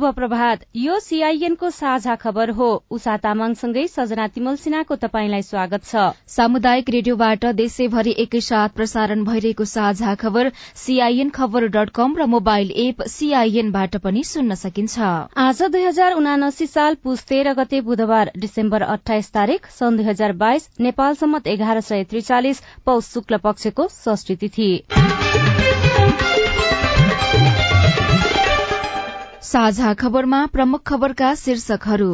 शुभ प्रभात। यो सीआईएनको साझा खबर हो। उषा तामाङसँगै सजना तिमल सिन्हाको तपाईँलाई स्वागत छ। सामुदायिक रेडियोबाट देशैभरि एकैसाथ प्रसारण भइरहेको साझा खबर सीआईएन खबर डट कम र मोबाइल एप सीआईएनबाट पनि सुन्न सकिन्छ। आज दुई हजार उनासी साल पुस तेह्र गते बुधबार डिसेम्बर अठाइस तारीक सन् दुई हजार बाइस नेपाल सम्मत एघार सय त्रिचालिस पौष शुक्ल पक्षको षष्ठी तिथि। साझा खबरमा प्रमुख खबरका शीर्षकहरू।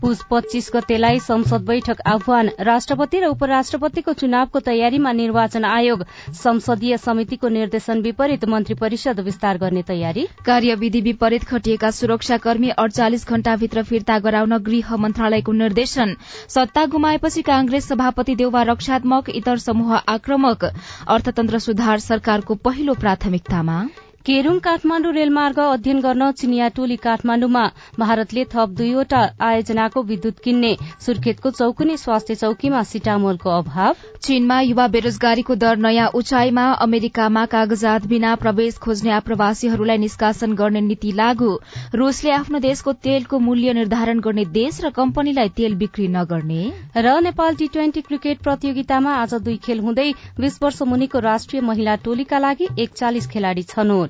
पुस पच्चीस गतेलाई संसद बैठक आह्वान। राष्ट्रपति र उपराष्ट्रपतिको चुनावको तयारीमा निर्वाचन आयोग। संसदीय समितिको निर्देशन विपरीत मन्त्री परिषद विस्तार गर्ने तयारी। कार्यविधि विपरीत खटिएका सुरक्षाकर्मी अडचालिस घण्टाभित्र फिर्ता गराउन गृह मन्त्रालयको निर्देशन। सत्ता गुमाएपछि कांग्रेस सभापति देउवा रक्षात्मक इतर समूह आक्रमक। अर्थतन्त्र सुधार सरकारको पहिलो प्राथमिकतामा। केरूङ काठमाण्डु रेलमार्ग अध्ययन गर्न चिनिया टोली काठमाण्डुमा भारतले थप दुईवटा आयोजनाको विद्युत किन्ने सुर्खेतको चौकुने स्वास्थ्य चौकीमा सिटामोलको अभाव। चीनमा युवा बेरोजगारीको दर नयाँ उचाइमा अमेरिकामा कागजात बिना प्रवेश खोज्ने आप्रवासीहरूलाई निष्कासन गर्ने नीति लागू। रूसले आफ्नो देशको तेलको मूल्य निर्धारण गर्ने देश र कम्पनीलाई तेल बिक्री नगर्ने। र नेपाल टी ट्वेन्टी क्रिकेट प्रतियोगितामा आज दुई खेल हुँदै बीस वर्ष मुनिको राष्ट्रिय महिला टोलीका लागि एकचालिस खेलाड़ी छनौट।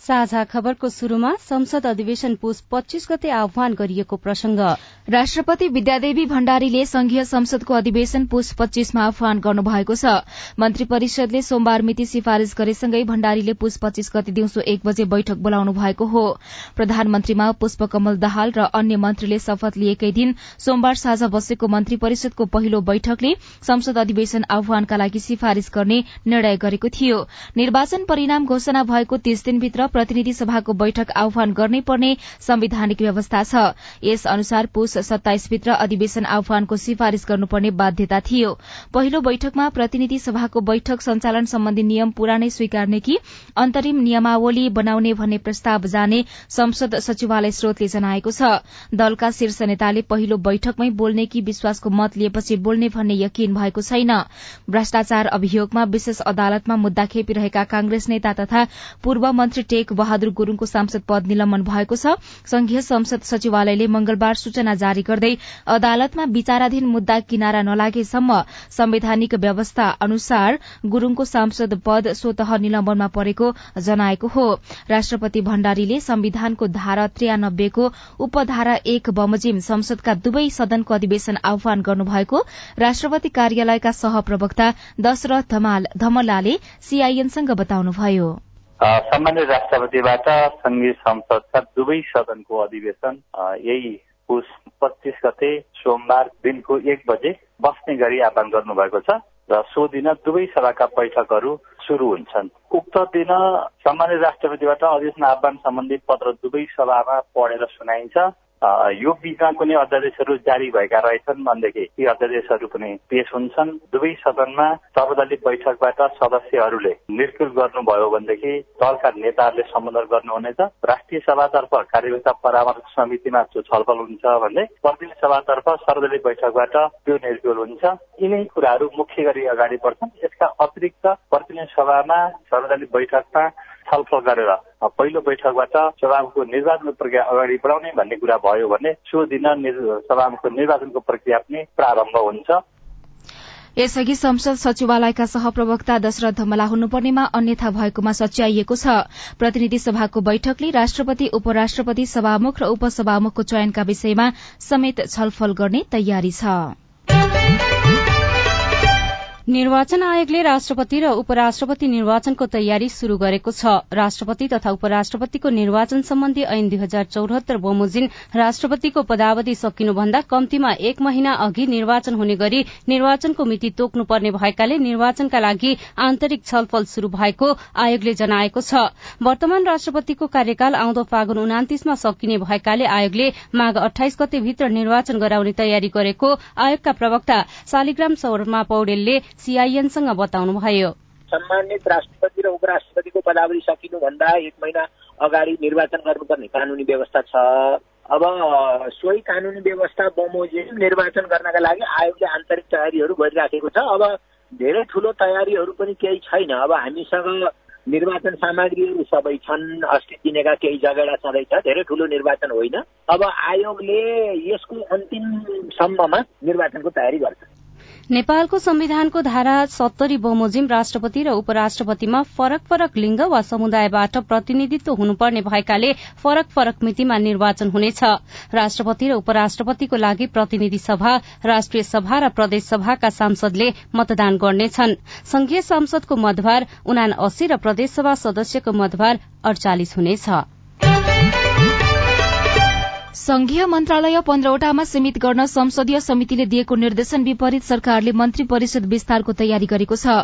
साझा खबरको शुरूमा संसद अधिवेशन पुस पच्चीस गते आह्वान गरिएको प्रसंग। राष्ट्रपति विद्यादेवी भण्डारीले संघीय संसदको अधिवेशन पुस पच्चीसमा आह्वान गर्नुभएको छ। मन्त्री परिषदले सोमबार मिति सिफारिश गरेसँगै भण्डारीले पुस पच्चीस गते दिउँसो एक बजे बैठक बोलाउनु भएको हो। प्रधानमन्त्रीमा पुष्पकमल दाहाल र अन्य मन्त्रीले शपथ लिएकै दिन सोमबार साँझ बसेको मन्त्री परिषदको पहिलो बैठकले संसद अधिवेशन आह्वानका लागि सिफारिश गर्ने निर्णय गरेको थियो। निर्वाचन परिणाम घोषणा भएको तीस दिनभित्र प्रतिनिधि सभाको बैठक आह्वान गर्नै पर्ने संवैधानिक व्यवस्था छ। यस अनुसार पुष सत्ताइसभित्र अधिवेशन आह्वानको सिफारिश गर्नुपर्ने बाध्यता थियो। पहिलो बैठकमा प्रतिनिधि सभाको बैठक सञ्चालन सम्बन्धी नियम पुरानै स्वीकार्ने कि अन्तरिम नियमावली बनाउने भन्ने प्रस्ताव जाने संसद सचिवालय स्रोतले जनाएको छ। दलका शीर्ष नेताले पहिलो बैठकमै बोल्ने कि विश्वासको मत लिएपछि बोल्ने भन्ने यकिन भएको छैन। भ्रष्टाचार अभियोगमा विशेष अदालतमा मुद्दा खेपिरहेका कांग्रेस नेता तथा पूर्व मन्त्री टेक बहादुर गुरूङको सांसद पद निलम्बन भएको छ। संघीय संसद सचिवालयले मंगलबार सूचना जारी गर्दै अदालतमा विचाराधीन मुद्दा किनारा नलागेसम्म संवैधानिक व्यवस्था अनुसार गुरूङको सांसद पद स्वत निलम्बनमा परेको जनाएको हो। राष्ट्रपति भण्डारीले संविधानको धारा त्रियानब्बेको उपधारा एक बमोजिम संसदका दुवै सदनको अधिवेशन आह्वान गर्नुभएको। राष्ट्रपति कार्यालयका सहप्रवक्ता दशरथ धमलाले सीआईएनसँग बताउनुभयो। सामान्य राष्ट्रपतिबाट संघीय संसदका दुवै सदनको अधिवेशन यही पुस पच्चिस गते सोमबार दिनको एक बजे बस्ने गरी आह्वान गर्नुभएको छ र सो दिन दुवै सभाका बैठकहरू सुरु हुन्छन्। उक्त दिन सामान्य राष्ट्रपतिबाट अधिवेशन आह्वान सम्बन्धी पत्र दुवै सभामा पढेर सुनाइन्छ। यो बिचमा कुनै अध्यादेशहरू जारी भएका रहेछन् भनेदेखि ती अध्यादेशहरू पनि पेश हुन्छन्। दुवै सदनमा सर्वदलीय बैठकबाट सदस्यहरूले निर्कुल गर्नुभयो भनेदेखि दलका नेताहरूले सम्बोधन गर्नुहुनेछ। राष्ट्रिय सभातर्फ कार्यकर्ता परामर्श समितिमा जो छलफल हुन्छ भने प्रतिनिधि सभातर्फ सर्वदलीय बैठकबाट त्यो निर्कुल हुन्छ। यिनै कुराहरू मुख्य गरी अगाडि बढ्छन्। यसका अतिरिक्त प्रतिनिधि सभामा सर्वदलीय बैठकमा छलफल गरेर पहिलो बैठकबाट सभामुखको निर्वाचनको प्रक्रिया अगाडि बढाउने भन्ने कुरा भयो भने सो दिन सभामुखको निर्वाचनको प्रक्रिया पनि प्रारम्भ हुन्छ। यसअघि संसद सचिवालयका सहप्रवक्ता दशरथ धमला हुनुपर्नेमा अन्यथा भएकोमा सच्याइएको छ। प्रतिनिधि सभाको बैठकले राष्ट्रपति उपराष्ट्रपति सभामुख र उपसभामुखको चयनका विषयमा समेत छलफल गर्ने तयारी छ। निर्वाचन आयोगले राष्ट्रपति र उपराष्ट्रपति निर्वाचनको तयारी शुरू गरेको छ। राष्ट्रपति तथा उपराष्ट्रपतिको निर्वाचन सम्बन्धी ऐन दुई हजार चौरात्तर बमोजिम राष्ट्रपतिको पदावधि सकिनुभन्दा कम्तीमा एक महिना अघि निर्वाचन हुने गरी निर्वाचनको मिति तोक्नुपर्ने भएकाले निर्वाचनका लागि आन्तरिक छलफल शुरू भएको आयोगले जनाएको छ। वर्तमान राष्ट्रपतिको कार्यकाल आउँदो फागुन उनातिसमा सकिने भएकाले आयोगले माघ अठाइस गते भित्र निर्वाचन गराउने तयारी गरेको आयोगका प्रवक्ता शालिग्राम शर्मा पौडेलले सीआईएनसँग बताउनुभयो। सम्मानित राष्ट्रपति र उपराष्ट्रपतिको पदावधि सकिनुभन्दा एक महिना अगाडि निर्वाचन गर्नुपर्ने कानूनी व्यवस्था छ। अब सोही कानूनी व्यवस्था बमोजिम निर्वाचन गर्नका लागि आयोगले आन्तरिक तयारीहरू गरिराखेको छ। अब धेरै ठुलो तयारीहरू पनि केही छैन। अब हामीसँग निर्वाचन सामग्रीहरू सबै छन्। अस्ति किनेका केही जगेडा छ। धेरै ठुलो निर्वाचन होइन। अब आयोगले यसको अन्तिमसम्ममा निर्वाचनको तयारी गर्छ। नेपालको संविधानको धारा सत्तरी बमोजिम राष्ट्रपति र उपराष्ट्रपतिमा फरक फरक लिंग वा समुदायबाट प्रतिनिधित्व हुनुपर्ने भएकाले फरक फरक मितिमा निर्वाचन हुनेछ। राष्ट्रपति र उपराष्ट्रपतिको लागि प्रतिनिधि सभा राष्ट्रिय सभा र प्रदेश सभाका सांसदले मतदान गर्नेछन्। संघीय सांसदको मधभार उना अस्सी र प्रदेशसभा सदस्यको मधभार अडचालिस हुनेछ। संघीय मन्त्रालय पन्ध्रवटामा सीमित गर्न संसदीय समितिले दिएको निर्देशन विपरीत सरकारले मन्त्री परिषद विस्तारको तयारी गरेको छ।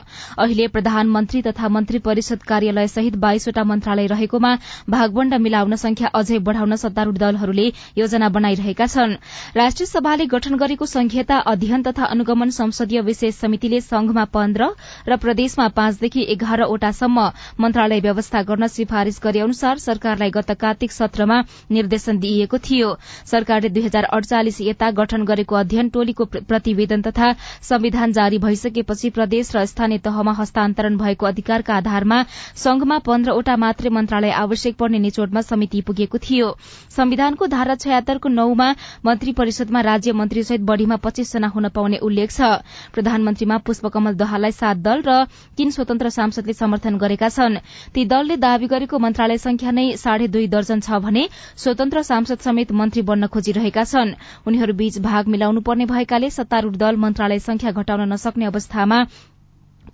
अहिले प्रधानमन्त्री तथा मन्त्री परिषद कार्यालय सहित बाइसवटा मन्त्रालय रहेकोमा भागवण्ड मिलाउन संख्या अझै बढ़ाउन सत्तारूढ़ दलहरूले योजना बनाइरहेका छन्। राष्ट्रिय सभाले गठन गरेको संघीयता अध्ययन तथा अनुगमन संसदीय विशेष समितिले संघमा पन्ध्र र प्रदेशमा पाँचदेखि एघारवटासम्म मन्त्रालय व्यवस्था गर्न सिफारिश गरे अनुसार सरकारलाई गत कार्तिक सत्रमा निर्देशन दिइएको थियो। सरकारले दुई हजार अडचालिस यता गठन गरेको अध्ययन टोलीको प्रतिवेदन तथा संविधान जारी भइसकेपछि प्रदेश र स्थानीय तहमा हस्तान्तरण भएको अधिकारका आधारमा संघमा पन्ध्रवटा मात्रै मन्त्रालय आवश्यक पर्ने निचोडमा समिति पुगेको थियो। संविधानको धारा छयत्तरको नौमा मन्त्री परिषदमा राज्य मन्त्रीसहित बढ़ीमा पच्चीसजना हुन पाउने उल्लेख छ। प्रधानमन्त्रीमा पुष्पकमल दहाललाई सात दल र तीन स्वतन्त्र सांसदले समर्थन गरेका छन्। ती दलले दावी गरेको मन्त्रालय संख्या नै साढे दुई दर्जन छ भने स्वतन्त्र सांसद समेत मन्त्री बन्न खोजिरहेका छन्। उनीहरूबीच भाग मिलाउनु पर्ने भएकाले सत्तारूढ़ दल मन्त्रालय संख्या घटाउन नसक्ने अवस्थामा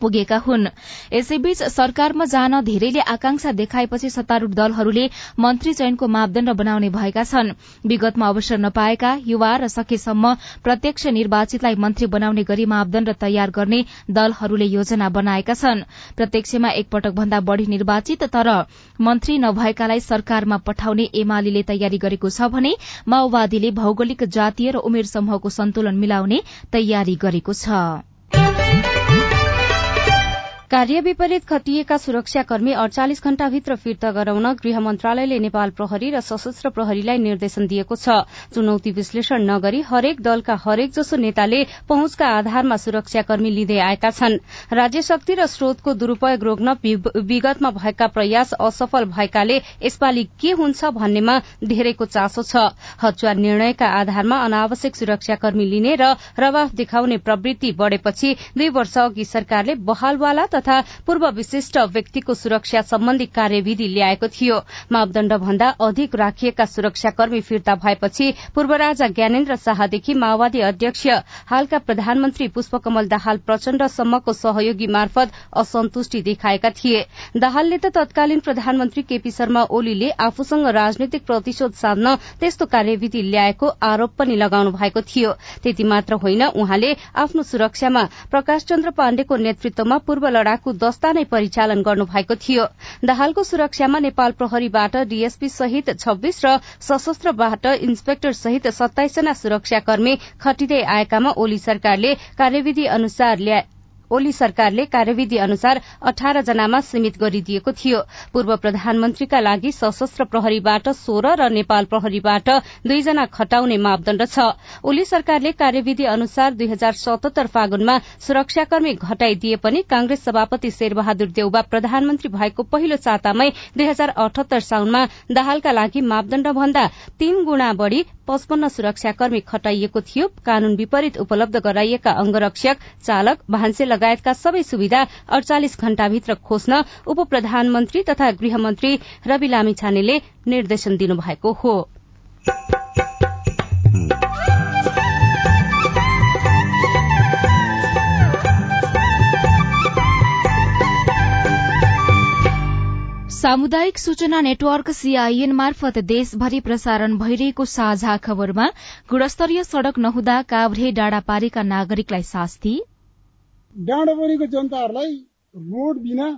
पुगेका हुन्। यसैबीच सरकारमा जान धेरैले आकांक्षा देखाएपछि सत्तारूढ़ दलहरूले मन्त्री चयनको मापदण्ड बनाउने भएका छन्। विगतमा अवसर नपाएका युवा र सकेसम्म प्रत्यक्ष निर्वाचितलाई मन्त्री बनाउने गरी मापदण्ड तयार गर्ने दलहरूले योजना बनाएका छन्। प्रत्यक्षमा एकपटक भन्दा बढ़ी निर्वाचित तर मन्त्री नभएकालाई सरकारमा पठाउने एमाले तयारी गरेको छ भने माओवादीले भौगोलिक जातीय र उमेर समूहको सन्तुलन मिलाउने तयारी गरेको छ। कार्य विपरीत खटिएका सुरक्षाकर्मी अड़चालिस घण्टाभित्र फिर्ता गराउन गृह मन्त्रालयले नेपाल प्रहरी र सशस्त्र प्रहरीलाई निर्देशन दिएको छ। चुनौती विश्लेषण नगरी हरेक दलका हरेक जसो नेताले पहुँचका आधारमा सुरक्षाकर्मी लिँदै आएका छन्। राज्य शक्ति र स्रोतको दुरूपयोग रोक्न विगतमा भएका प्रयास असफल भएकाले यसपालि के हुन्छ भन्नेमा धेरैको चासो छ। हचुवा निर्णयका आधारमा अनावश्यक सुरक्षाकर्मी लिने र रवाफ देखाउने प्रवृत्ति बढ़ेपछि दुई वर्ष अघि सरकारले बहालवाला तथा पूर्व विशिष्ट व्यक्तिको सुरक्षा सम्बन्धी कार्यविधि ल्याएको थियो। मापदण्ड भन्दा अधिक राखिएका सुरक्षाकर्मी फिर्ता भएपछि पूर्व राजा ज्ञानेन्द्र शाहदेखि माओवादी अध्यक्ष हालका प्रधानमन्त्री पुष्पकमल दाहाल प्रचण्डसम्मको सहयोगी मार्फत असन्तुष्टि देखाएका थिए। दाहालले त तत्कालीन प्रधानमन्त्री केपी शर्मा ओलीले आफूसँग राजनैतिक प्रतिशोध साध्न त्यस्तो कार्यविधि ल्याएको आरोप पनि लगाउनु भएको थियो। त्यति मात्र होइन उहाँले आफ्नो सुरक्षामा प्रकाश चन्द्र पाण्डेको नेतृत्वमा पूर्व लडाक लडाकु दस्ता नै परिचालन गर्नुभएको थियो। दाहालको सुरक्षामा नेपाल प्रहरीबाट डीएसपी सहित छब्बीस र सशस्त्रबाट इन्सपेक्टर सहित सत्ताइसजना सुरक्षाकर्मी खटिँदै आएकामा ओली सरकारले कार्यविधि अनुसार ओली सरकारले कार्यविधि अनुसार अठार जनामा सीमित गरिदिएको थियो। पूर्व प्रधानमन्त्रीका लागि सशस्त्र प्रहरीबाट सोह्र र नेपाल प्रहरीबाट दुईजना खटाउने मापदण्ड छ। ओली सरकारले कार्यविधि अनुसार दुई हजार सतहत्तर फागुनमा सुरक्षाकर्मी घटाइदिए पनि कांग्रेस सभापति शेरबहादुर देउबा प्रधानमन्त्री भएको पहिलो सातामै दुई हजार अठहत्तर साउनमा दाहालका लागि मापदण्ड भन्दा तीन गुणा बढ़ी पचपन्न सुरक्षाकर्मी खटाइएको थियो। कानून विपरीत उपलब्ध गराइएका अंगरक्षक चालक भान्से लगायतका सबै सुविधा अडचालिस घण्टाभित्र खोज्न उप प्रधानमन्त्री तथा गृहमन्त्री रवि लामिछानेले निर्देशन दिनुभएको हो। सामुदायिक सूचना नेटवर्क सीआईएन मार्फत देशभरि प्रसारण भइरहेको साझा खबरमा गुणस्तरीय सड़क नहुँदा काभ्रे डाँडापारीका नागरिकलाई शास्ति। डाँडापारीको जनताहरूलाई रोड बिना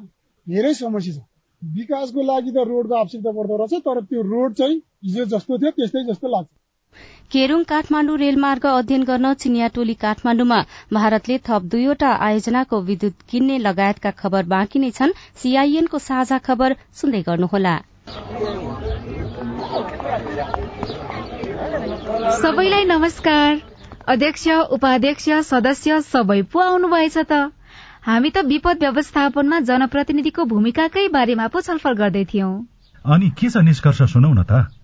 धेरै समस्या छ। विकासको लागि त रोडको आवश्यकता पर्दो रहेछ तर त्यो रोड चाहिँ हिजो जस्तो थियो त्यस्तै जस्तो लाग्छ। केरूङ काठमाण्डु रेलमार्ग अध्ययन गर्न चिनिया टोली काठमाण्डुमा भारतले थप दुईवटा आयोजनाको विद्युत किन्ने लगायतका खबर बाँकी नै छन्। सीआईएनको साझा खबर सुन्दै गर्नुहोला। सबैलाई नमस्कार। अध्यक्ष उपाध्यक्ष सदस्य सबै पो आउनुभएछ त? हामी त विपद व्यवस्थापनमा जनप्रतिनिधिको भूमिकाकै बारेमा पो छलफल गर्दै थियौं। अनि के छ निष्कर्ष सुनौ न त?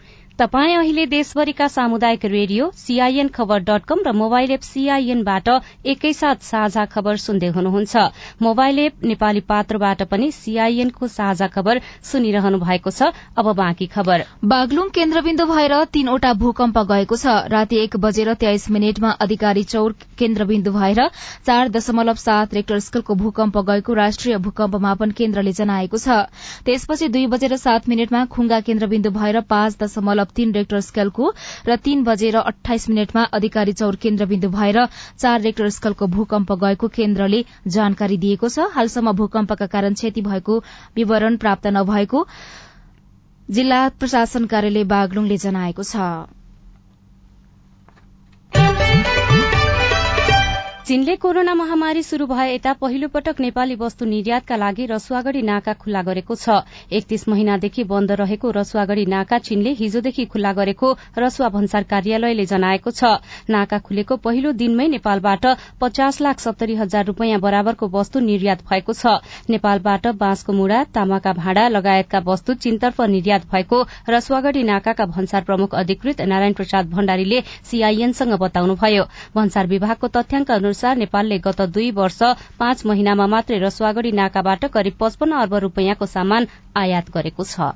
तपाई अहिले देशभरिका सामुदायिक radio CIN Khabar dot com र मोबाइल एप सीआईएनबाट एकैसाथ साझा खबर सुन्दै हुनुहुन्छ। मोबाइल एप नेपाली पात्रबाट पनि सीआईएनको साझा खबर सुनिरहनु भएको छ। अब बाँकी खबर। बागलुङ केन्द्रबिन्दु भएर तीनवटा भूकम्प गएको छ। राति एक बजेर तेइस मिनटमा अधिकारी चौर केन्द्रबिन्दु भएर चार दशमलव सात रेक्टर स्केलको भूकम्प गएको राष्ट्रिय भूकम्प मापन केन्द्रले जनाएको छ। त्यसपछि दुई बजेर सात मिनटमा खुङ्गा केन्द्रबिन्दु भएर पाँच दशमलव तीन रेक्टर स्केलको र तीन बजेर अठाइस मिनटमा अधिकारी चौर केन्द्रबिन्दु भएर चार रेक्टर स्केलको भूकम्प गएको केन्द्रले जानकारी दिएको छ। हालसम्म भूकम्पका कारण क्षति भएको विवरण प्राप्त नभएको जिल्ला प्रशासन कार्यालय बागलुङले जनाएको छ। चीनले कोरोना महामारी शुरू भए यता पहिलो पटक नेपाली वस्तु निर्यातका लागि रसुवागढ़ी नाका खुल्ला गरेको छ। एकतीस महिनादेखि बन्द रहेको रसुवागढ़ी नाका चीनले हिजोदेखि खुल्ला गरेको रसुवा भन्सार कार्यालयले जनाएको छ। नाका खुलेको पहिलो दिनमै नेपालबाट पचास लाख सत्तरी हजार रूपियाँ बराबरको वस्तु निर्यात भएको छ। नेपालबाट बाँसको मुढ़ा तामाका भाँडा लगायतका वस्तु चीनतर्फ निर्यात भएको रसुवागढ़ी नाकाका भन्सार प्रमुख अधिकृत नारायण प्रसाद भण्डारीले सीआईएनसँग बताउनुभयो। भन्सार विभागको तथ्याङ्क अनुसार नेपालले गत दुई वर्ष पाँच महिनामा मात्रै रसुवागढ़ी नाकाबाट करिब पचपन्न अर्ब रूपियाँको सामान आयात गरेको छ।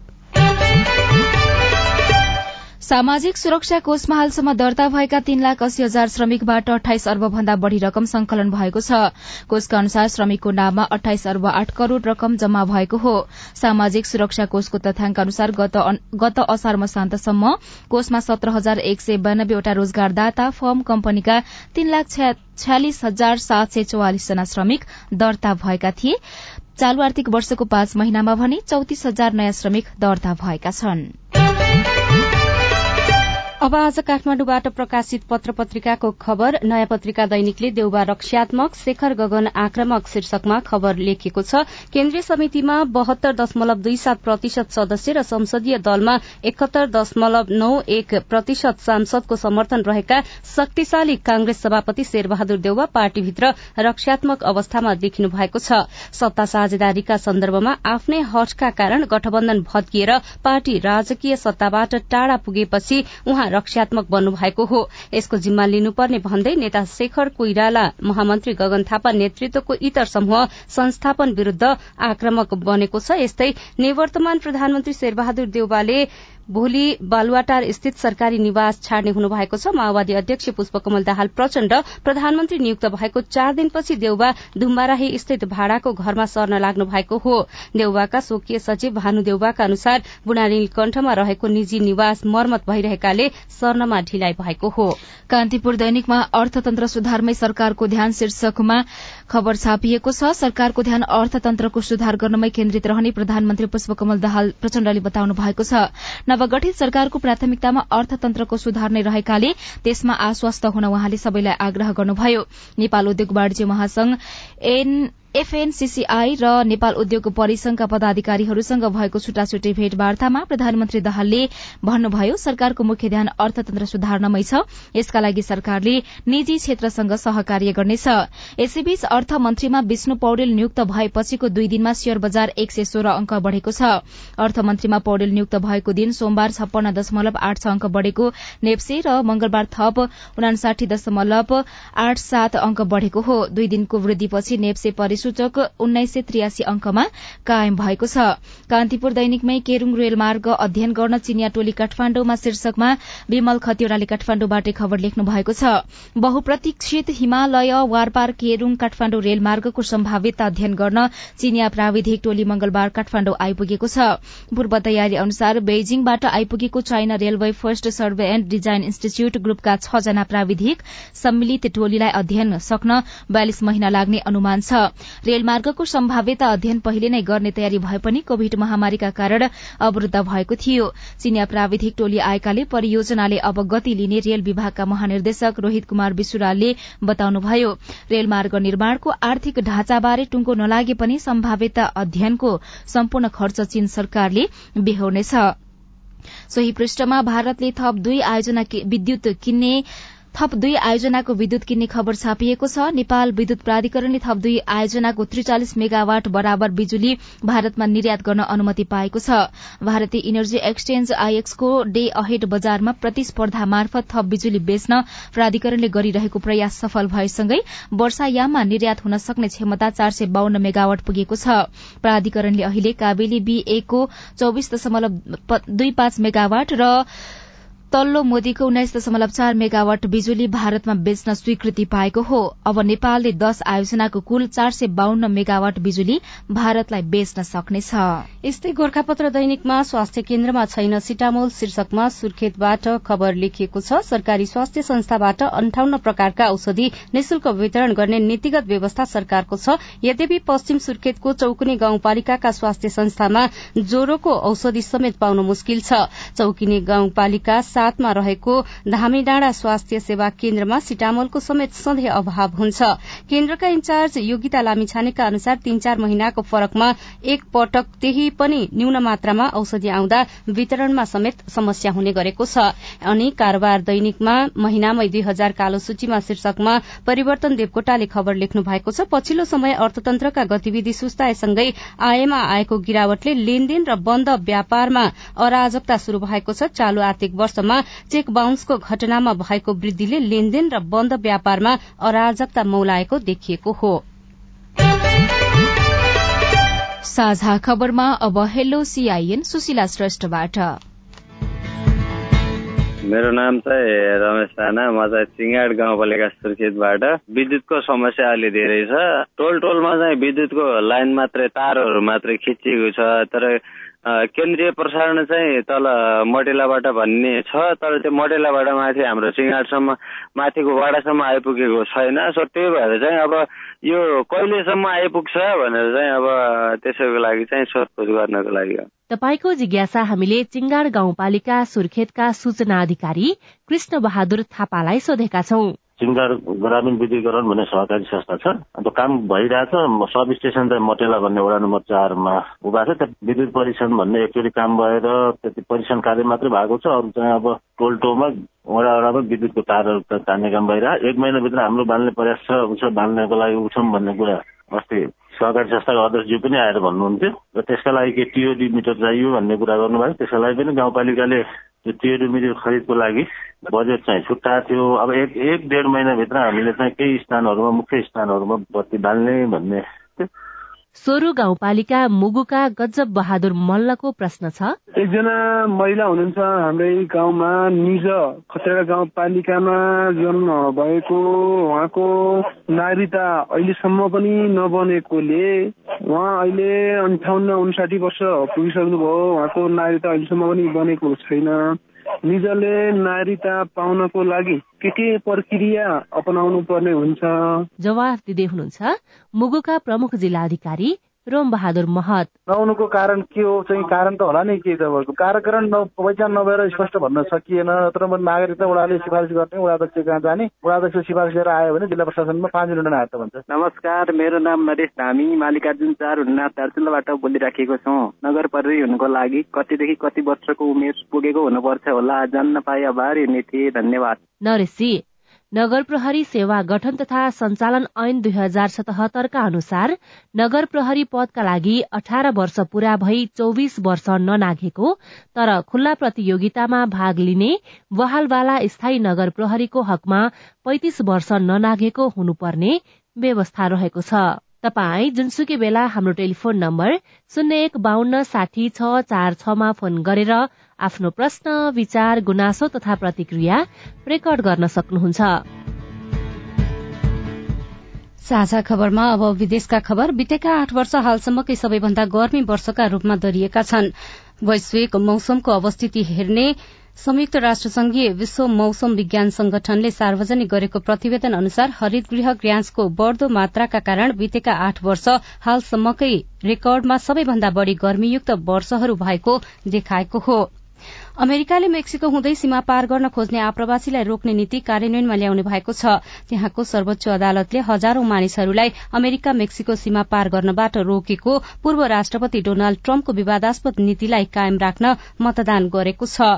सामाजिक सुरक्षा कोषमा हालसम्म दर्ता भएका तीन लाख अस्सी हजार श्रमिकबाट अठाइस अर्ब भन्दा बढ़ी रकम संकलन भएको छ। कोषका अनुसार श्रमिकको नाममा अठाइस अर्ब आठ करोड़ रकम जम्मा भएको हो। सामाजिक सुरक्षा कोषको तथ्याङ्क अनुसार गत असार मसान्तसम्म कोषमा सत्र हजार एक सय बयानब्बेवटा रोजगारदाता फर्म कम्पनीका तीन लाख छ्यालिस हजार सात सय चौवालिस जना श्रमिक दर्ता भएका थिए। चालू आर्थिक वर्षको पाँच महिनामा भने चौतिस हजार नयाँ श्रमिक दर्ता भएका छनृ। अब आज काठमाडौँबाट प्रकाशित पत्र पत्रिकाको खबर नयाँ पत्रिका दैनिकले देउबा रक्षात्मक शेखर गगन आक्रमक शीर्षकमा खबर लेखेको छ। केन्द्रीय समितिमा बहत्तर दशमलव दुई सात प्रतिशत सदस्य र संसदीय दलमा एकहत्तर दशमलव नौ एक प्रतिशत सांसदको समर्थन रहेका शक्तिशाली कांग्रेस सभापति शेरबहादुर देउवा पार्टीभित्र रक्षात्मक अवस्थामा देखिनु भएको छ। सत्ता साझेदारीका सन्दर्भमा आफ्नै हटका कारण गठबन्धन भत्किएर पार्टी राजकीय सत्ताबाट टाढ़ा पुगेपछि उहाँ रक्षात्मक बन्नुभएको हो। यसको जिम्मा लिनुपर्ने भन्दै नेता शेखर कोइराला महामन्त्री गगन थापा नेतृत्वको इतर समूह संस्थापन विरूद्ध आक्रमक बनेको छ। यस्तै निवर्तमान प्रधानमन्त्री शेरबहादुर देउवाले भोलि बालुवाटार स्थित सरकारी निवास छाड्ने हुनुभएको छ। माओवादी अध्यक्ष पुष्पकमल दाहाल प्रचण्ड। प्रधानमन्त्री नियुक्त भएको चार दिनपछि देउबा धुम्बाराही स्थित भाड़ाको घरमा सर्न लाग्नु भएको हो। देउबाका स्वकीय सचिव भानु देउबाका अनुसार बुढानील कण्ठमा रहेको निजी निवास मर्मत भइरहेकाले सर्नमा ढिलाइ भएको हो। कान्तिपुर दैनिकमा अर्थतन्त्र सुधारमै सरकारको ध्यान शीर्षकमा खबर छापिएको छ। सरकारको ध्यान अर्थतन्त्रको सुधार गर्नमै केन्द्रित रहने प्रधानमन्त्री पुष्पकमल दाहाल प्रचण्डले बताउनु भएको छ। नवगठित सरकारको प्राथमिकतामा अर्थतन्त्रको सुधार नै रहेकाले त्यसमा आश्वस्त हुन उहाँले सबैलाई आग्रह गर्नुभयो। नेपाल उद्योग वाणिज्य महासंघ एन एफएनसीसीआई र नेपाल उद्योग परिसंघका पदाधिकारीहरूसँग भएको छुट्टाछुट्टै भेटवार्तामा प्रधानमन्त्री दाहालले भन्नुभयो सरकारको मुख्य ध्यान अर्थतन्त्र सुधार्नमै छ। यसका लागि सरकारले निजी क्षेत्रसँग सहकार्य गर्नेछ। यसैबीच अर्थमन्त्रीमा विष्णु पौडेल नियुक्त भएपछिको दुई दिनमा शेयर बजार एक सय सोह्र अंक बढ़ेको छ। अर्थमन्त्रीमा पौडेल नियुक्त भएको दिन सोमबार छप्पन्न दशमलव आठ छ अंक बढ़ेको नेप्से र मंगलबार थप उनासाठी दशमलव आठ सात अंक बढ़ेको हो। दुई दिनको वृद्धिपछि नेप्से सूचक उन्नाइस सय त्रियासी अंकमा कायम भएको छ। कान्तिपुर दैनिकमै केरूङ रेलमार्ग अध्ययन गर्न चिनिया टोली काठमाण्डुमा शीर्षकमा विमल खतिवड़ाले काठमाण्डुबाटै खबर लेख्नु भएको छ। बहुप्रतीक्षित हिमालय वारपार केरूङ काठमाण्डु रेलमार्गको सम्भावितता अध्ययन गर्न चिनिया प्राविधिक टोली मंगलबार काठमाण्डु आइपुगेको छ। पूर्व तयारी अनुसार बेजिङबाट आइपुगेको China railway first survey and design institute ग्रुपका छ जना प्राविधिक सम्मिलित टोलीलाई अध्ययन सक्न बयालिस महिना लाग्ने अनुमान छ। रेलमार्गको सम्भाव्यता अध्ययन पहिले नै गर्ने तयारी भए पनि कोविड महामारीका कारण अवरूद्ध भएको थियो। चिनिया प्राविधिक टोली आएकाले परियोजनाले अब गति लिने रेल विभागका महानिर्देशक रोहित कुमार विश्वरालले बताउनुभयो रेलमार्ग निर्माणको आर्थिक ढाँचाबारे टुंगो नलागे पनि सम्भाव्यता अध्ययनको सम्पूर्ण खर्च चीन सरकारले बेहोर्नेछ। सोही पृष्ठमा भारतले थप दुई आयोजना विद्युत किन्ने थप दुई आयोजनाको विद्युत किन्ने खबर छापिएको छ। नेपाल विद्युत प्राधिकरणले थप दुई आयोजनाको त्रिचालिस मेगावाट बराबर बिजुली भारतमा निर्यात गर्न अनुमति पाएको छ। भारतीय इनर्जी एक्सचेन्ज आईएक्सको डे अहेड बजारमा प्रतिस्पर्धा मार्फत थप बिजुली बेच्न प्राधिकरणले गरिरहेको प्रयास सफल भएसँगै वर्षायाममा निर्यात हुन सक्ने क्षमता चार सय बाहन्न मेगावाट पुगेको छ। प्राधिकरणले अहिले काबेली बी को चौविस दशमलव दुई पाँच मेगावाट र तल्लो मोदीको उन्नाइस दशमलव चार मेगावाट बिजुली भारतमा बेच्न स्वीकृति पाएको हो। अब नेपालले दश आयोजनाको कुल चार सय बाहन्न मेगावाट बिजुली भारतलाई बेच्न सक्नेछ। यस्तै गोर्खापत्र दैनिकमा स्वास्थ्य केन्द्रमा छैन सिटामोल शीर्षकमा सुर्खेतबाट खबर लेखिएको छ सरकारी स्वास्थ्य संस्थाबाट अन्ठाउन्न प्रकारका औषधि निशुल्क वितरण गर्ने नीतिगत व्यवस्था सरकारको छ। यद्यपि पश्चिम सुर्खेतको चौकुने गाउँपालिकाका स्वास्थ्य संस्थामा ज्वरोको औषधि समेत पाउन मुस्किल छ। चौकिने गाउँपालिका साथमा रहेको धामी डाँडा स्वास्थ्य सेवा केन्द्रमा सिटामोलको समेत सधैँ अभाव हुन्छ। केन्द्रका इन्चार्ज योगिता लामिछानेका अनुसार तीन चार महिनाको फरकमा एक पटक त्यही पनि न्यून मात्रामा औषधि आउँदा वितरणमा समेत समस्या हुने गरेको छ। अनि कारोबार दैनिकमा महिनामै दुई हजार कालो सूचीमा शीर्षकमा परिवर्तन देवकोटाले खबर लेख्नु भएको छ। पछिल्लो समय अर्थतन्त्रका गतिविधि सुस्ताएसँगै आयमा आएको गिरावटले लेनदेन र बन्द व्यापारमा अराजकता शुरू भएको छ। चालू आर्थिक वर्ष वर्षमा चेक बााउन्सको घटनामा भएको वृद्धिले लेनदेन र बन्द व्यापारमा अराजकता मौलाएको देखिएको हो। साझा खबरमा अब हेलो सीआईएन सुशीला श्रेष्ठबाट। मेरो नाम चाहिँ रमेश राणा म चाहिँ सिङ्गाड गाउँपालिका सुर्खेतबाट। विद्युतको समस्या अलि धेरै छ। टोल टोलमा चाहिँ विद्युतको लाइन मात्रै तारहरू मात्रै खिचिएको छ तर केन्द्रीय प्रसारण चाहिँ तल मटेलाबाट भन्ने छ तर त्यो मटेलाबाट माथि हाम्रो सिँगाटसम्म माथिको वाडासम्म आइपुगेको छैन। सो त्यही भएर चाहिँ अब यो कहिलेसम्म आइपुग्छ भनेर चाहिँ अब त्यसैको लागि चाहिँ सोधपुछ गर्नको लागि तपाईँको जिज्ञासा हामीले चिङ्गाड गाउँपालिका सुर्खेतका सूचना अधिकारी कृष्ण बहादुर थापालाई सोधेका छौं। सिङ्गार ग्रामीण विद्युतीकरण भन्ने सहकारी संस्था छ। अन्त काम भइरहेछ सब स्टेसन चाहिँ मटेला भन्ने वडा नम्बर चारमा उभा छ। त्यहाँ विद्युत परीक्षण भन्ने एकचोटि काम भएर त्यति परीक्षण कार्य मात्रै भएको छ। अरू चाहिँ अब टोल टोलमा वडा वडामा विद्युतको तारहरू तान्ने काम भइरहेको एक महिनाभित्र हाम्रो बाल्ने प्रयास छ उसो बाल्नको लागि उठौँ भन्ने कुरा अस्ति सहकारी संस्थाको अध्यक्षज्यू पनि आएर भन्नुहुन्थ्यो। र त्यसका लागि के टिओडी मिटर चाहियो भन्ने कुरा गर्नुभयो। त्यसका लागि पनि गाउँपालिकाले त्यो टिओडी मिटर खरिदको लागि बजेट चाहिँ छुट्टाएको थियो। अब एक एक डेढ महिनाभित्र हामीले चाहिँ केही स्थानहरूमा मुख्य स्थानहरूमा बत्ती बाल्ने भन्ने सोरु गाउँपालिका मुगुका गजब बहादुर मल्लको प्रश्न छ। एकजना महिला हुनुहुन्छ हाम्रै गाउँमा निज खतरा गाउँपालिकामा जन्म भएको। उहाँको नागरिकता अहिलेसम्म पनि नबनेकोले उहाँ अहिले अन्ठाउन्न उन्साठी वर्ष पुगिसक्नुभयो। उहाँको नागरिकता अहिलेसम्म पनि बनेको छैन। निजले नागरिकता पाउनको लागि के के प्रक्रिया अपनाउनु पर्ने हुन्छ? जवाफ दिँदै हुनुहुन्छ मुगुका प्रमुख जिल्लाधिकारी रोम बहादुर महत। नआउनुको कारण के हो? चाहिँ कारण त होला नि के तपाईँहरूको कार्यकरण पहिचान नभएर स्पष्ट भन्न सकिएन। तर नागरिकता उडाले सिफारिस गर्ने उडाध्यक्ष कहाँ जाने उडाध्यक्ष सिफारिस गरेर आयो भने जिल्ला प्रशासनमा पाँच मिनट आयो त भन्छ। नमस्कार मेरो नाम नरेश धामी मालिकार्जुन चार हुन्ना दार्चुलाबाट बोलिराखेको छौँ। नगर प्रहरी हुनुको लागि कतिदेखि कति वर्षको उमेर पुगेको हुनुपर्छ होला? जान्न पाए आभारी हुने थिए धन्यवाद नरेशजी नगर प्रहरी सेवा गठन तथा सञ्चालन ऐन दुई हजार सतहत्तरका अनुसार नगर प्रहरी पदका लागि अठार वर्ष पूरा भई चौविस वर्ष ननाघेको तर खुल्ला प्रतियोगितामा भाग लिने बहालवाला स्थायी नगर प्रहरीको हकमा पैंतिस वर्ष ननाघेको हुनुपर्ने व्यवस्था रहेको छ। तपाई जुनसुकै बेला हाम्रो टेलिफोन नम्बर शून्य एक बान्न साठी छ चार छमा फोन गरेर आफ्नो प्रश्न विचार गुनासो तथा प्रतिक्रिया रेकर्ड गर्न सक्नुहुन्छ। साझा खबरमा अब विदेशका खबर। बितेका आठ वर्ष हालसम्मकै सबैभन्दा गर्मी वर्षका रूपमा दरिएका छन्। वैश्विक मौसमको अवस्थिति हेर्ने संयुक्त राष्ट्र संघीय विश्व मौसम विज्ञान संगठनले सार्वजनिक गरेको प्रतिवेदन अनुसार हरित गृह ग्यासको बढ़दो मात्राका कारण बितेका आठ वर्ष हालसम्मकै रेकर्डमा सबैभन्दा बढ़ी गर्मीयुक्त वर्षहरू भएको देखाएको हो। अमेरिकाले मेक्सिको हुँदै सीमा पार गर्न खोज्ने आप्रवासीलाई रोक्ने नीति कार्यान्वयनमा ल्याउने भएको छ। त्यहाँको सर्वोच्च अदालतले हजारौं मानिसहरूलाई अमेरिका मेक्सिको सीमा पार गर्नबाट रोकेको पूर्व राष्ट्रपति डोनाल्ड ट्रम्पको विवादास्पद नीतिलाई कायम राख्न मतदान गरेको छ।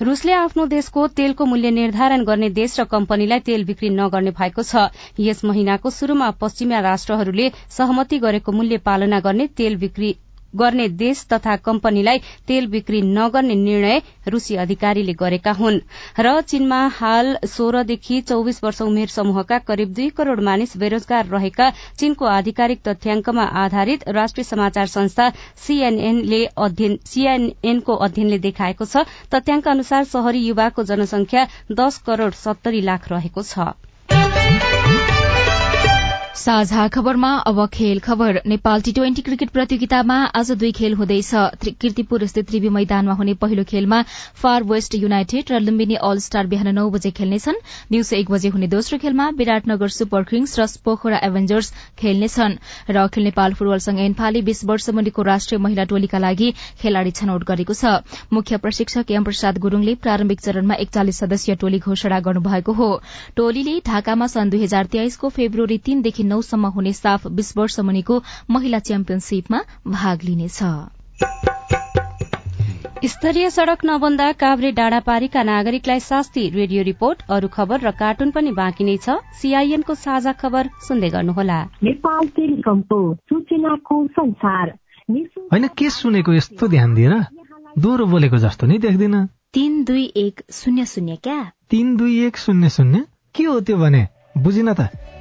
रूसले आफ्नो देशको तेलको मूल्य निर्धारण गर्ने देश र कम्पनीलाई तेल बिक्री नगर्ने भएको छ। यस महिनाको शुरूमा पश्चिमा राष्ट्रहरूले सहमति गरेको मूल्य पालना गर्ने तेल बिक्री गर्ने देश तथा कम्पनीलाई तेल बिक्री नगर्ने निर्णय रूसी अधिकारीले गरेका हुन्। र चीनमा हाल सोह्रदेखि चौविस वर्ष उमेर समूहका करिब दुई करोड़ मानिस बेरोजगार रहेका चीनको आधिकारिक तथ्याङ्कमा आधारित राष्ट्रिय समाचार संस्था सीएनएनको अध्ययनले देखाएको छ। तथ्याङ्क अनुसार शहरी युवाको जनसंख्या दश करोड़ सत्तरी लाख रहेको छ। साझा खबरमा अब खेल खबर। नेपाल टी ट्वेन्टी क्रिकेट प्रतियोगितामा आज दुई खेल हुँदैछ। किर्तिपुर स्थित त्रिवी मैदानमा हुने पहिलो खेलमा फार वेस्ट युनाइटेड र लुम्बिनी अल स्टार बिहान नौ बजे खेल्नेछन्। दिउँसो एक बजे हुने दोस्रो खेलमा विराटनगर सुपर किङ्स र पोखरा एभेन्जर्स खेल्नेछन्। र अखिल नेपाल फुटबल संघ एन्फाले बीस वर्ष मुनिको राष्ट्रिय महिला टोलीका लागि खेलाड़ी छनौट गरेको छ। मुख्य प्रशिक्षक एम प्रसाद गुरूङले प्रारम्भिक चरणमा एकचालिस सदस्यीय टोली घोषणा गर्नुभएको हो। टोलीले ढाकामा सन् दुई हजार तेइसको फेब्रुअरी तीनदेखि नौसम्म हुने साफ बीस वर्ष मुनिको महिला च्याम्पियनशीपमा भाग लिनेछ। स्तरीय सड़क नबन्दा काभ्रे डाँडापारीका नागरिकलाई शास्ति रेडियो रिपोर्ट अरू खबर र कार्टुन पनि बाँकी नै छ। सीआईएनको साझा खबर सुन्दै गर्नुहोला। होइन के सुनेको यस्तो ध्यान दिएर दोहोरो बोलेको जस्तो नि देख्दिन। तीन दुई एक शून्य शून्य क्या? तीन दुई एक शून्य शून्य? के हो त्यो भने? बुझिन त।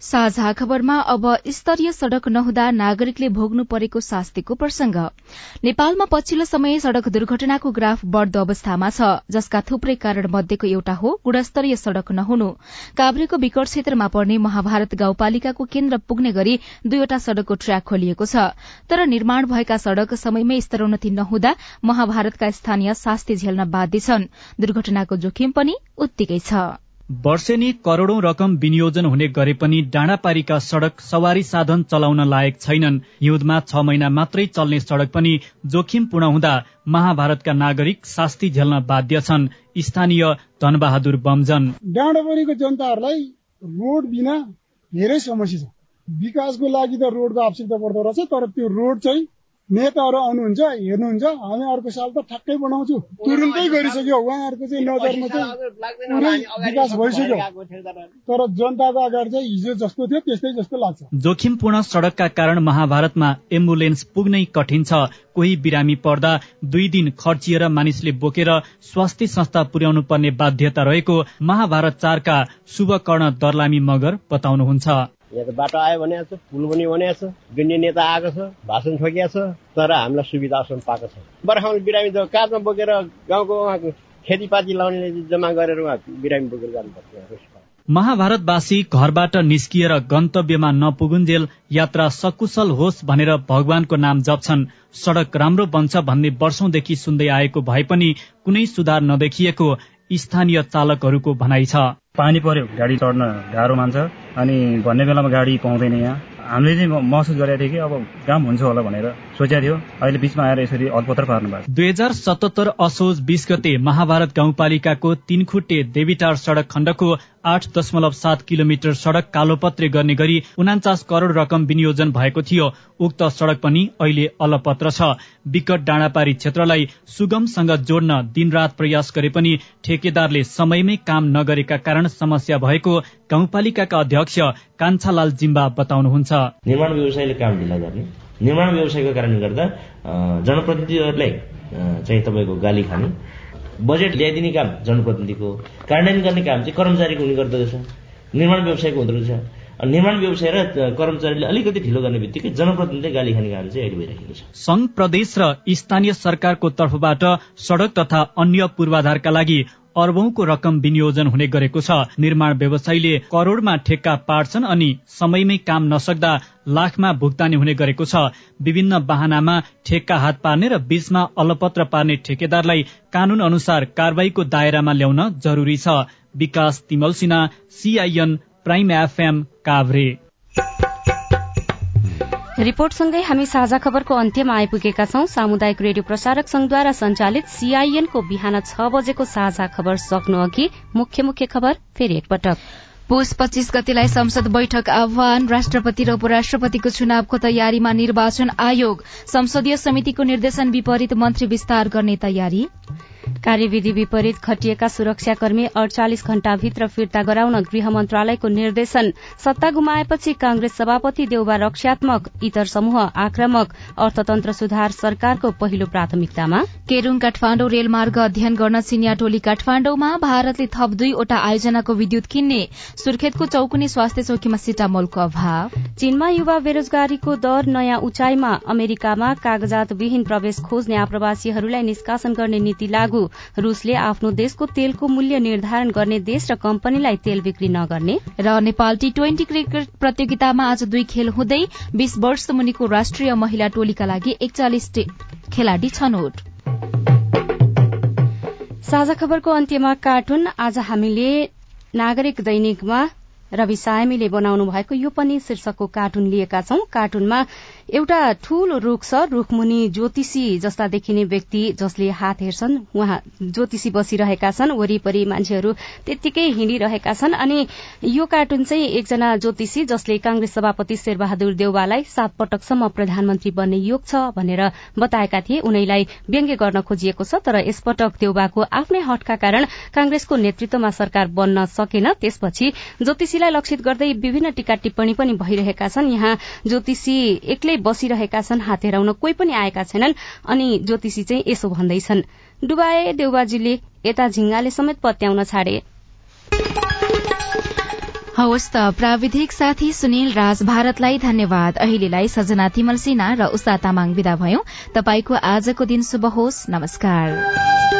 साझा खबरमा अब स्तरीय सड़क नहुँदा नागरिकले भोग्नु परेको शास्तिको प्रसंग। नेपालमा पछिल्लो समय सड़क दुर्घटनाको ग्राफ बढ़दो अवस्थामा छ जसका थुप्रै कारण मध्येको एउटा हो गुणस्तरीय सड़क नहुनु। काभ्रेको विकट क्षेत्रमा पर्ने महाभारत गाउँपालिकाको केन्द्र पुग्ने गरी दुईवटा सड़कको ट्र्याक खोलिएको छ। तर निर्माण भएका सड़क समयमै स्तरोन्नति नहुँदा महाभारतका स्थानीय शास्ति झेल्न बाध्य छन्। दुर्घटनाको जोखिम पनि उत्तिकै छ। वर्षेनी करोड़ौं रकम विनियोजन हुने गरे पनि डाँडापारीका सड़क सवारी साधन चलाउन लायक छैनन्। हिउँदमा छ महिना मात्रै चल्ने सड़क पनि जोखिमपूर्ण हुँदा महाभारतका नागरिक शास्ति झेल्न बाध्य छन्। स्थानीय धनबहादुर बमजन। डाँडापारीको जनताहरूलाई रोड बिना धेरै समस्या छ। विकासको लागि त रोडको आवश्यकता पर्दो रहेछ तर त्यो रोड चाहिँ नेताहरू आउनुहुन्छ हेर्नुहुन्छ हामी अर्को साल त ठ्याक्कै बनाउँछु तुरुन्तै गरिसक्यो उहाँहरूको चाहिँ नजरमा चाहिँ पुरै विकास भइसक्यो तर जनताको अगाडि चाहिँ हिजो जस्तो थियो त्यस्तै जस्तो लाग्छ जोखिमपूर्ण सड़कका कारण महाभारतमा एम्बुलेन्स पुग्नै कठिन छ। कोही बिरामी पर्दा दुई दिन खर्चिएर मानिसले बोकेर स्वास्थ्य संस्था पुर्याउनु पर्ने बाध्यता रहेको महाभारत चारका शुभकर्ण दर्लामी मगर बताउनुहुन्छ। यहाँ त बाटो आयो भने छ पुल पनि बनाएको छ गिन्ने नेता आएको छ भाषण ठोकिया छ तर हामीलाई सुविधासम्म पाएको छ बर्खामा बिरामी त काठमा बोकेर गाउँको उहाँको खेतीपाती लाउनेले जम्मा गरेर उहाँ बिरामी बोकेर जानुपर्छ महाभारतवासी घरबाट निस्किएर गन्तव्यमा नपुगुन्जेल यात्रा सकुशल होस् भनेर भगवानको नाम जप्छन्। सड़क राम्रो बन्छ भन्ने वर्षौंदेखि सुन्दै आएको भए पनि कुनै सुधार नदेखिएको स्थानीय चालकहरूको भनाइ छ। पानी पर्यो गाडी चढ्न गाह्रो मान्छ। अनि भन्ने बेलामा गाडी पाउँदैन यहाँ। हामीले चाहिँ महसुस गरेका थियौँ कि अब काम हुन्छ होला भनेर। सोचेको थियो अहिले बिचमा आएर यसरी अल्पत्र पार्नु भएको दुई हजार सतहत्तर असोज बिस गते महाभारत गाउँपालिकाको तीनखुट्टे देवीटार सड़क खण्डको आठ दशमलव सात किलोमिटर सड़क कालोपत्रे गर्ने गरी उनाचास करोड़ रकम विनियोजन भएको थियो। उक्त सड़क पनि अहिले अलपत्र छ। विकट डाँडापारी क्षेत्रलाई सुगमसँग जोड्न दिनरात प्रयास गरे पनि ठेकेदारले समयमै काम नगरेका कारण समस्या भएको गाउँपालिकाका अध्यक्ष कान्छालाल जिम्बा बताउनुहुन्छ। निर्माण व्यवसायले काम ढिला गर्ने। निर्माण व्यवसायको कारणले गर्दा जनप्रतिनिधिहरूलाई चाहिँ तपाईँको गाली खाने बजेट ल्याइदिने काम जनप्रतिनिधिको कार्यान्वयन गर्ने काम चाहिँ कर्मचारीको हुने गर्दछ निर्माण व्यवसायको हुँदो रहेछ। निर्माण व्यवसाय र कर्मचारीले अलिकति ढिलो गर्ने बित्तिकै जनप्रतिनिधिले गाली खाने काम चाहिँ अहिले भइरहेको छ। संघ प्रदेश र स्थानीय सरकारको तर्फबाट सड़क तथा अन्य पूर्वाधारका लागि अर्बौंको रकम विनियोजन हुने गरेको छ। निर्माण व्यवसायीले करोड़मा ठेक्का पार्छन् अनि समयमै काम नसक्दा लाखमा भुक्तानी हुने गरेको छ। विभिन्न वाहनामा ठेक्का हात पार्ने र बीचमा अलपत्र पार्ने ठेकेदारलाई कानून अनुसार कारवाहीको दायरामा ल्याउन जरूरी छ। Bikash Timalsina CIN prime FM Kavre. रिपोर्टसँगै हामी साझा खबरको अन्त्यमा आइपुगेका छौं। सामुदायिक रेडियो प्रसारक संघद्वारा संचालित सीआईएनको बिहान छ बजेको साझा खबर सक्नु अघि मुख्य मुख्य खबर फेरि एकपटक। पुष पच्चीस गतिलाई संसद बैठक आह्वान राष्ट्रपति र उपराष्ट्रपतिको चुनावको तयारीमा निर्वाचन आयोग। संसदीय समितिको निर्देशन विपरीत मन्त्री विस्तार गर्ने तयारी। कार्यविधि विपरीत खटिएका सुरक्षाकर्मी अडचालिस घण्टाभित्र फिर्ता गराउन गृह मन्त्रालयको निर्देशन। सत्ता गुमाएपछि कांग्रेस सभापति देउबा रक्षात्मक इतर समूह आक्रामक अर्थतन्त्र सुधार सरकारको पहिलो प्राथमिकतामा। केरूङ काठमाण्डु रेलमार्ग अध्ययन गर्न चिनिया टोली काठमाण्डुमा भारतले थप दुईवटा आयोजनाको विद्युत किन्ने सुर्खेतको चौकुने स्वास्थ्य चौकीमा सिटामोलको अभाव। चीनमा युवा बेरोजगारीको दर नयाँ उचाइमा अमेरिकामा कागजात विहीन प्रवेश खोज्ने आप्रवासीहरूलाई निष्कासन गर्ने नीति लागू। रूसले आफ्नो देशको तेलको मूल्य निर्धारण गर्ने देश र कम्पनीलाई तेल बिक्री नगर्ने। र नेपाल टी ट्वेन्टी क्रिकेट प्रतियोगितामा आज दुई खेल हुँदै बीस वर्ष मुनिको राष्ट्रिय महिला टोलीका लागि एकचालिस खेलाड़ी छनौट। साझा खबरको अन्त्यमा कार्टुन। आज हामीले नागरिक दैनिकमा रवि सायमीले बनाउनु भएको यो पनि शीर्षकको कार्टुन लिएका छौं। कार्टुनमा एउटा ठूलो रूख छ रूखमुनि ज्योतिषी जस्ता देखिने व्यक्ति जसले हात हेर्छन्। उहाँ ज्योतिषी बसिरहेका छन्। वरिपरि मान्छेहरू त्यत्तिकै हिँडिरहेका छन्। अनि यो कार्टुन चाहिँ एकजना ज्योतिषी जसले कांग्रेस सभापति शेरबहादुर देउवालाई सात पटकसम्म प्रधानमन्त्री बन्ने योग छ भनेर बताएका थिए। उनैलाई व्यङ्ग्य गर्न खोजिएको छ तर यसपटक देउबाको आफ्नै हटका कारण कांग्रेसको नेतृत्वमा सरकार बन्न सकेन। त्यसपछि ज्योतिषी ज्योतिषीलाई लक्षित गर्दै विभिन्न टीका टिप्पणी पनि भइरहेका छन्। यहाँ ज्योतिषी एक्लै बसिरहेका छन् हात हेराउन कोही पनि आएका छैनन् अनि ज्योतिषी चाहिँ यसो भन्दैछन्। डुबाए देउबाजीले यता झिङ्गाले समेत पत्याउन छाडे। हवस् त प्राविधिक साथी सुनिल राज भारतलाई धन्यवाद। अहिलेलाई सजना तिमल सिन्हा र उषा तामाङ विदा भयौं। तपाईँको आजको दिन शुभ होस्। नमस्कार।